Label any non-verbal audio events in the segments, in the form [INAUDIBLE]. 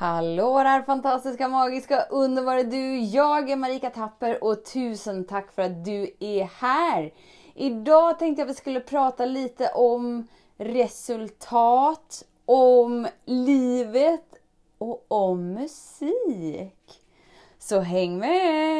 Hallå där fantastiska, magiska, underbara du! Jag är Marika Tapper och tusen tack för att du är här! Idag tänkte jag att vi skulle prata lite om resultat, om livet och om musik. Så häng med!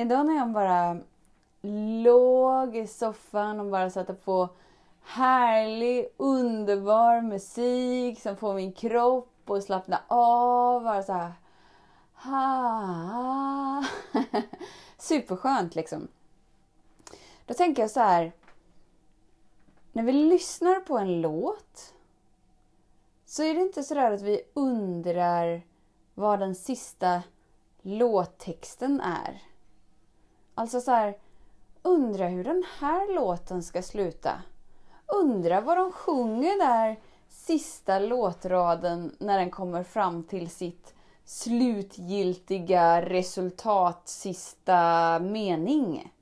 Idag när jag bara låg i soffan och bara satte på härlig, underbar musik som får min kropp att slappna av. Bara så här. Ha. [LAUGHS] Superskönt liksom. Då tänker jag så här. När vi lyssnar på en låt så är det inte sådär att vi undrar vad den sista låttexten är. Alltså så här, undra hur den här låten ska sluta. Undra vad de sjunger där sista låtraden när den kommer fram till sitt slutgiltiga resultat, sista mening.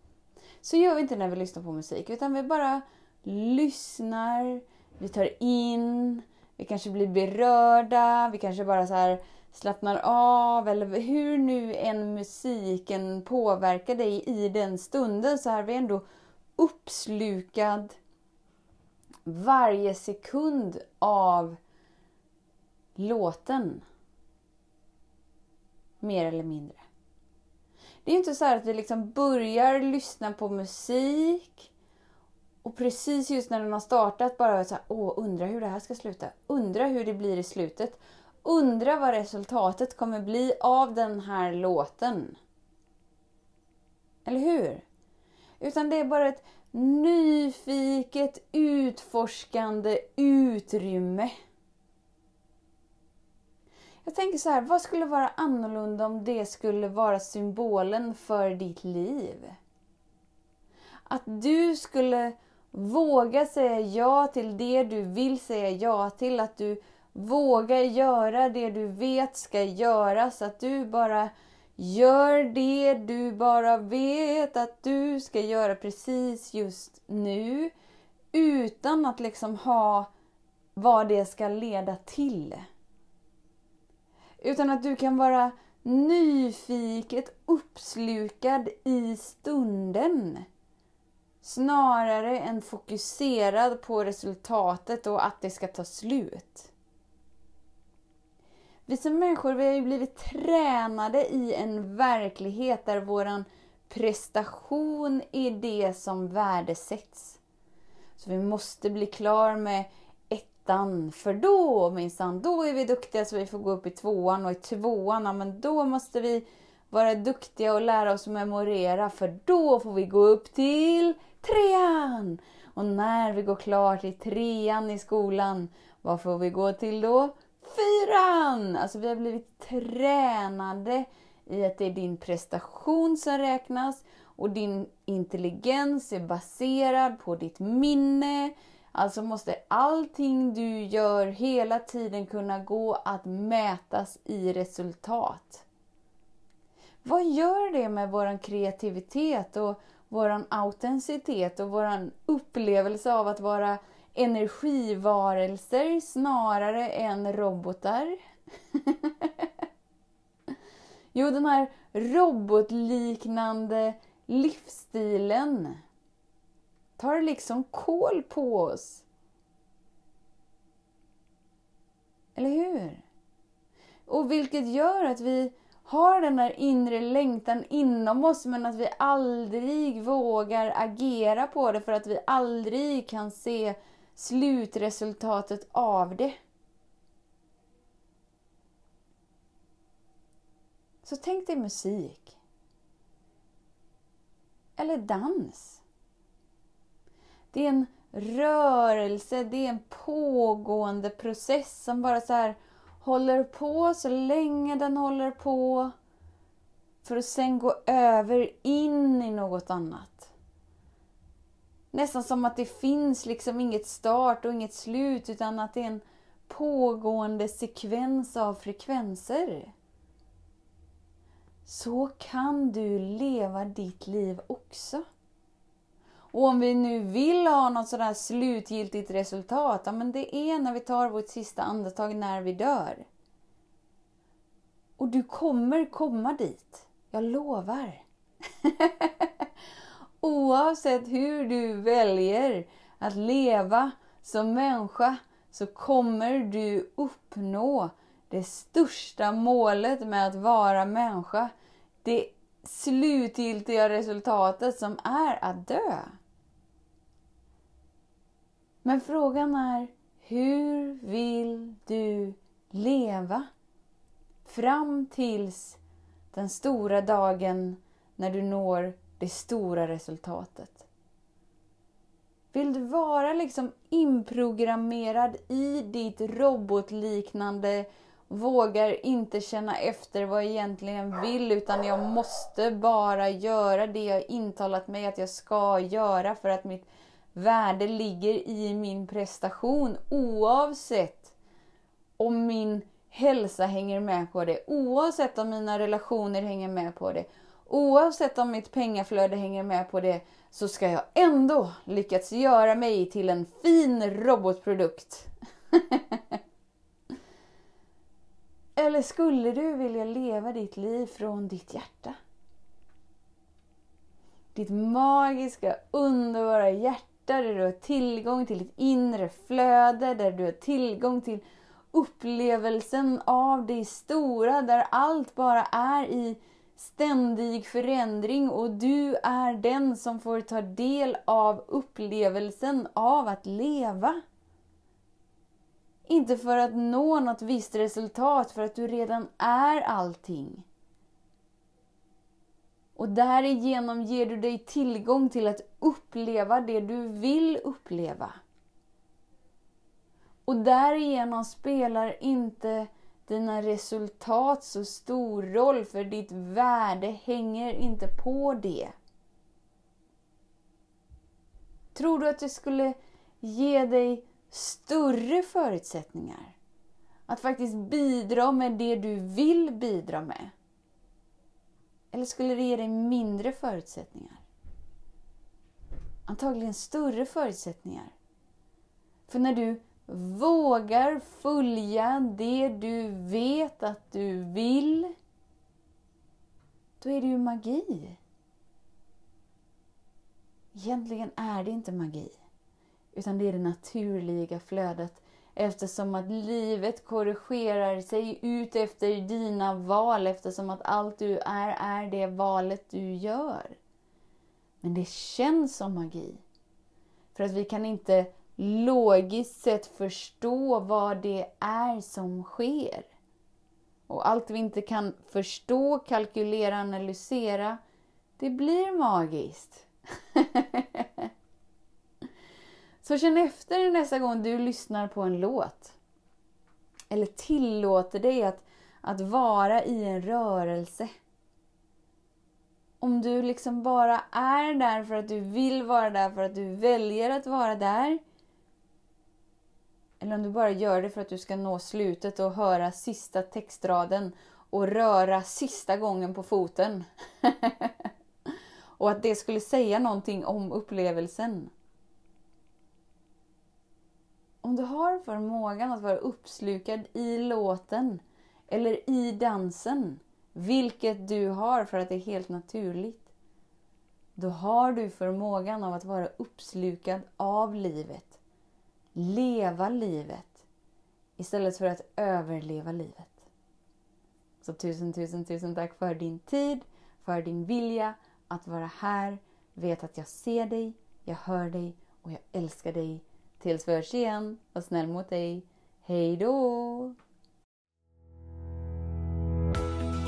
Så gör vi inte när vi lyssnar på musik, utan vi bara lyssnar, vi tar in, vi kanske blir berörda, vi kanske bara så här slappnar av eller hur nu en musiken påverkar dig i den stunden så är vi ändå uppslukad varje sekund av låten. Mer eller mindre. Det är inte så att vi liksom börjar lyssna på musik och precis just när den har startat bara så här, åh, undra hur det här ska sluta. Undra hur det blir i slutet. Undra vad resultatet kommer bli av den här låten. Eller hur? Utan det är bara ett nyfiket, utforskande utrymme. Jag tänker så här, vad skulle vara annorlunda om det skulle vara symbolen för ditt liv? Att du skulle våga säga ja till det du vill säga ja till, att du Våga göra det du vet ska göras. Att du bara gör det du bara vet att du ska göra precis just nu. Utan att liksom ha vad det ska leda till. Utan att du kan vara nyfiket uppslukad i stunden. Snarare än fokuserad på resultatet och att det ska ta slut. Vi som människor vi har ju blivit tränade i en verklighet där våran prestation är det som värdesätts. Så vi måste bli klar med ettan, för då minsann, då är vi duktiga så vi får gå upp i tvåan och i tvåan, ja, men då måste vi vara duktiga och lära oss memorera för då får vi gå upp till trean. Och när vi går klart i trean i skolan, vad får vi gå till då? Fyran! Alltså vi har blivit tränade i att det är din prestation som räknas och din intelligens är baserad på ditt minne. Alltså måste allting du gör hela tiden kunna gå att mätas i resultat. Vad gör det med vår kreativitet och vår autenticitet och vår upplevelse av att vara energivarelser snarare än robotar. [LAUGHS] jo, den här robotliknande livsstilen tar liksom kål på oss. Eller hur? Och vilket gör att vi har den här inre längtan inom oss men att vi aldrig vågar agera på det för att vi aldrig kan se slutresultatet av det. Så tänk dig musik. Eller dans. Det är en rörelse, det är en pågående process som bara så här håller på så länge den håller på för att sen gå över in i något annat. Nästan som att det finns liksom inget start och inget slut utan att det är en pågående sekvens av frekvenser. Så kan du leva ditt liv också. Och om vi nu vill ha något sådär slutgiltigt resultat, ja men det är när vi tar vårt sista andetag när vi dör. Och du kommer komma dit. Jag lovar. [LAUGHS] Oavsett hur du väljer att leva som människa så kommer du uppnå det största målet med att vara människa. Det slutgiltiga resultatet som är att dö. Men frågan är, hur vill du leva? Fram tills den stora dagen när du når det stora resultatet. Vill du vara liksom inprogrammerad i ditt robotliknande vågar inte känna efter vad jag egentligen vill utan jag måste bara göra det jag intalat mig att jag ska göra för att mitt värde ligger i min prestation oavsett om min hälsa hänger med på det, oavsett om mina relationer hänger med på det, oavsett om mitt pengaflöde hänger med på det, så ska jag ändå lyckas göra mig till en fin robotprodukt. [LAUGHS] Eller skulle du vilja leva ditt liv från ditt hjärta? Ditt magiska, underbara hjärta där du har tillgång till ditt inre flöde, där du har tillgång till upplevelsen av det stora, där allt bara är i ständig förändring och du är den som får ta del av upplevelsen av att leva. Inte för att nå något visst resultat, för att du redan är allting. Och därigenom ger du dig tillgång till att uppleva det du vill uppleva. Och därigenom spelar inte dina resultat så stor roll, för ditt värde hänger inte på det. Tror du att det skulle ge dig större förutsättningar att faktiskt bidra med det du vill bidra med? Eller skulle det ge dig mindre förutsättningar? Antagligen större förutsättningar. För när du vågar följa det du vet att du vill, då är det ju magi. Egentligen är det inte magi, utan det är det naturliga flödet eftersom att livet korrigerar sig ut efter dina val eftersom att allt du är, är det valet du gör. Men det känns som magi. För att vi kan inte logiskt sett förstå vad det är som sker. Och allt vi inte kan förstå, kalkylera, analysera, det blir magiskt. [LAUGHS] Så känn efter nästa gång du lyssnar på en låt. Eller tillåter dig att, att vara i en rörelse. Om du liksom bara är där för att du vill vara där, för att du väljer att vara där. Eller om du bara gör det för att du ska nå slutet och höra sista textraden och röra sista gången på foten. [LAUGHS] och att det skulle säga någonting om upplevelsen. Om du har förmågan att vara uppslukad i låten eller i dansen, vilket du har för att det är helt naturligt, då har du förmågan av att vara uppslukad av livet. Leva livet istället för att överleva livet. Så tusen, tusen, tusen tack för din tid, för din vilja att vara här. Vet att jag ser dig, jag hör dig och jag älskar dig Tills vi hörs igen, var snäll mot dig. Hej då!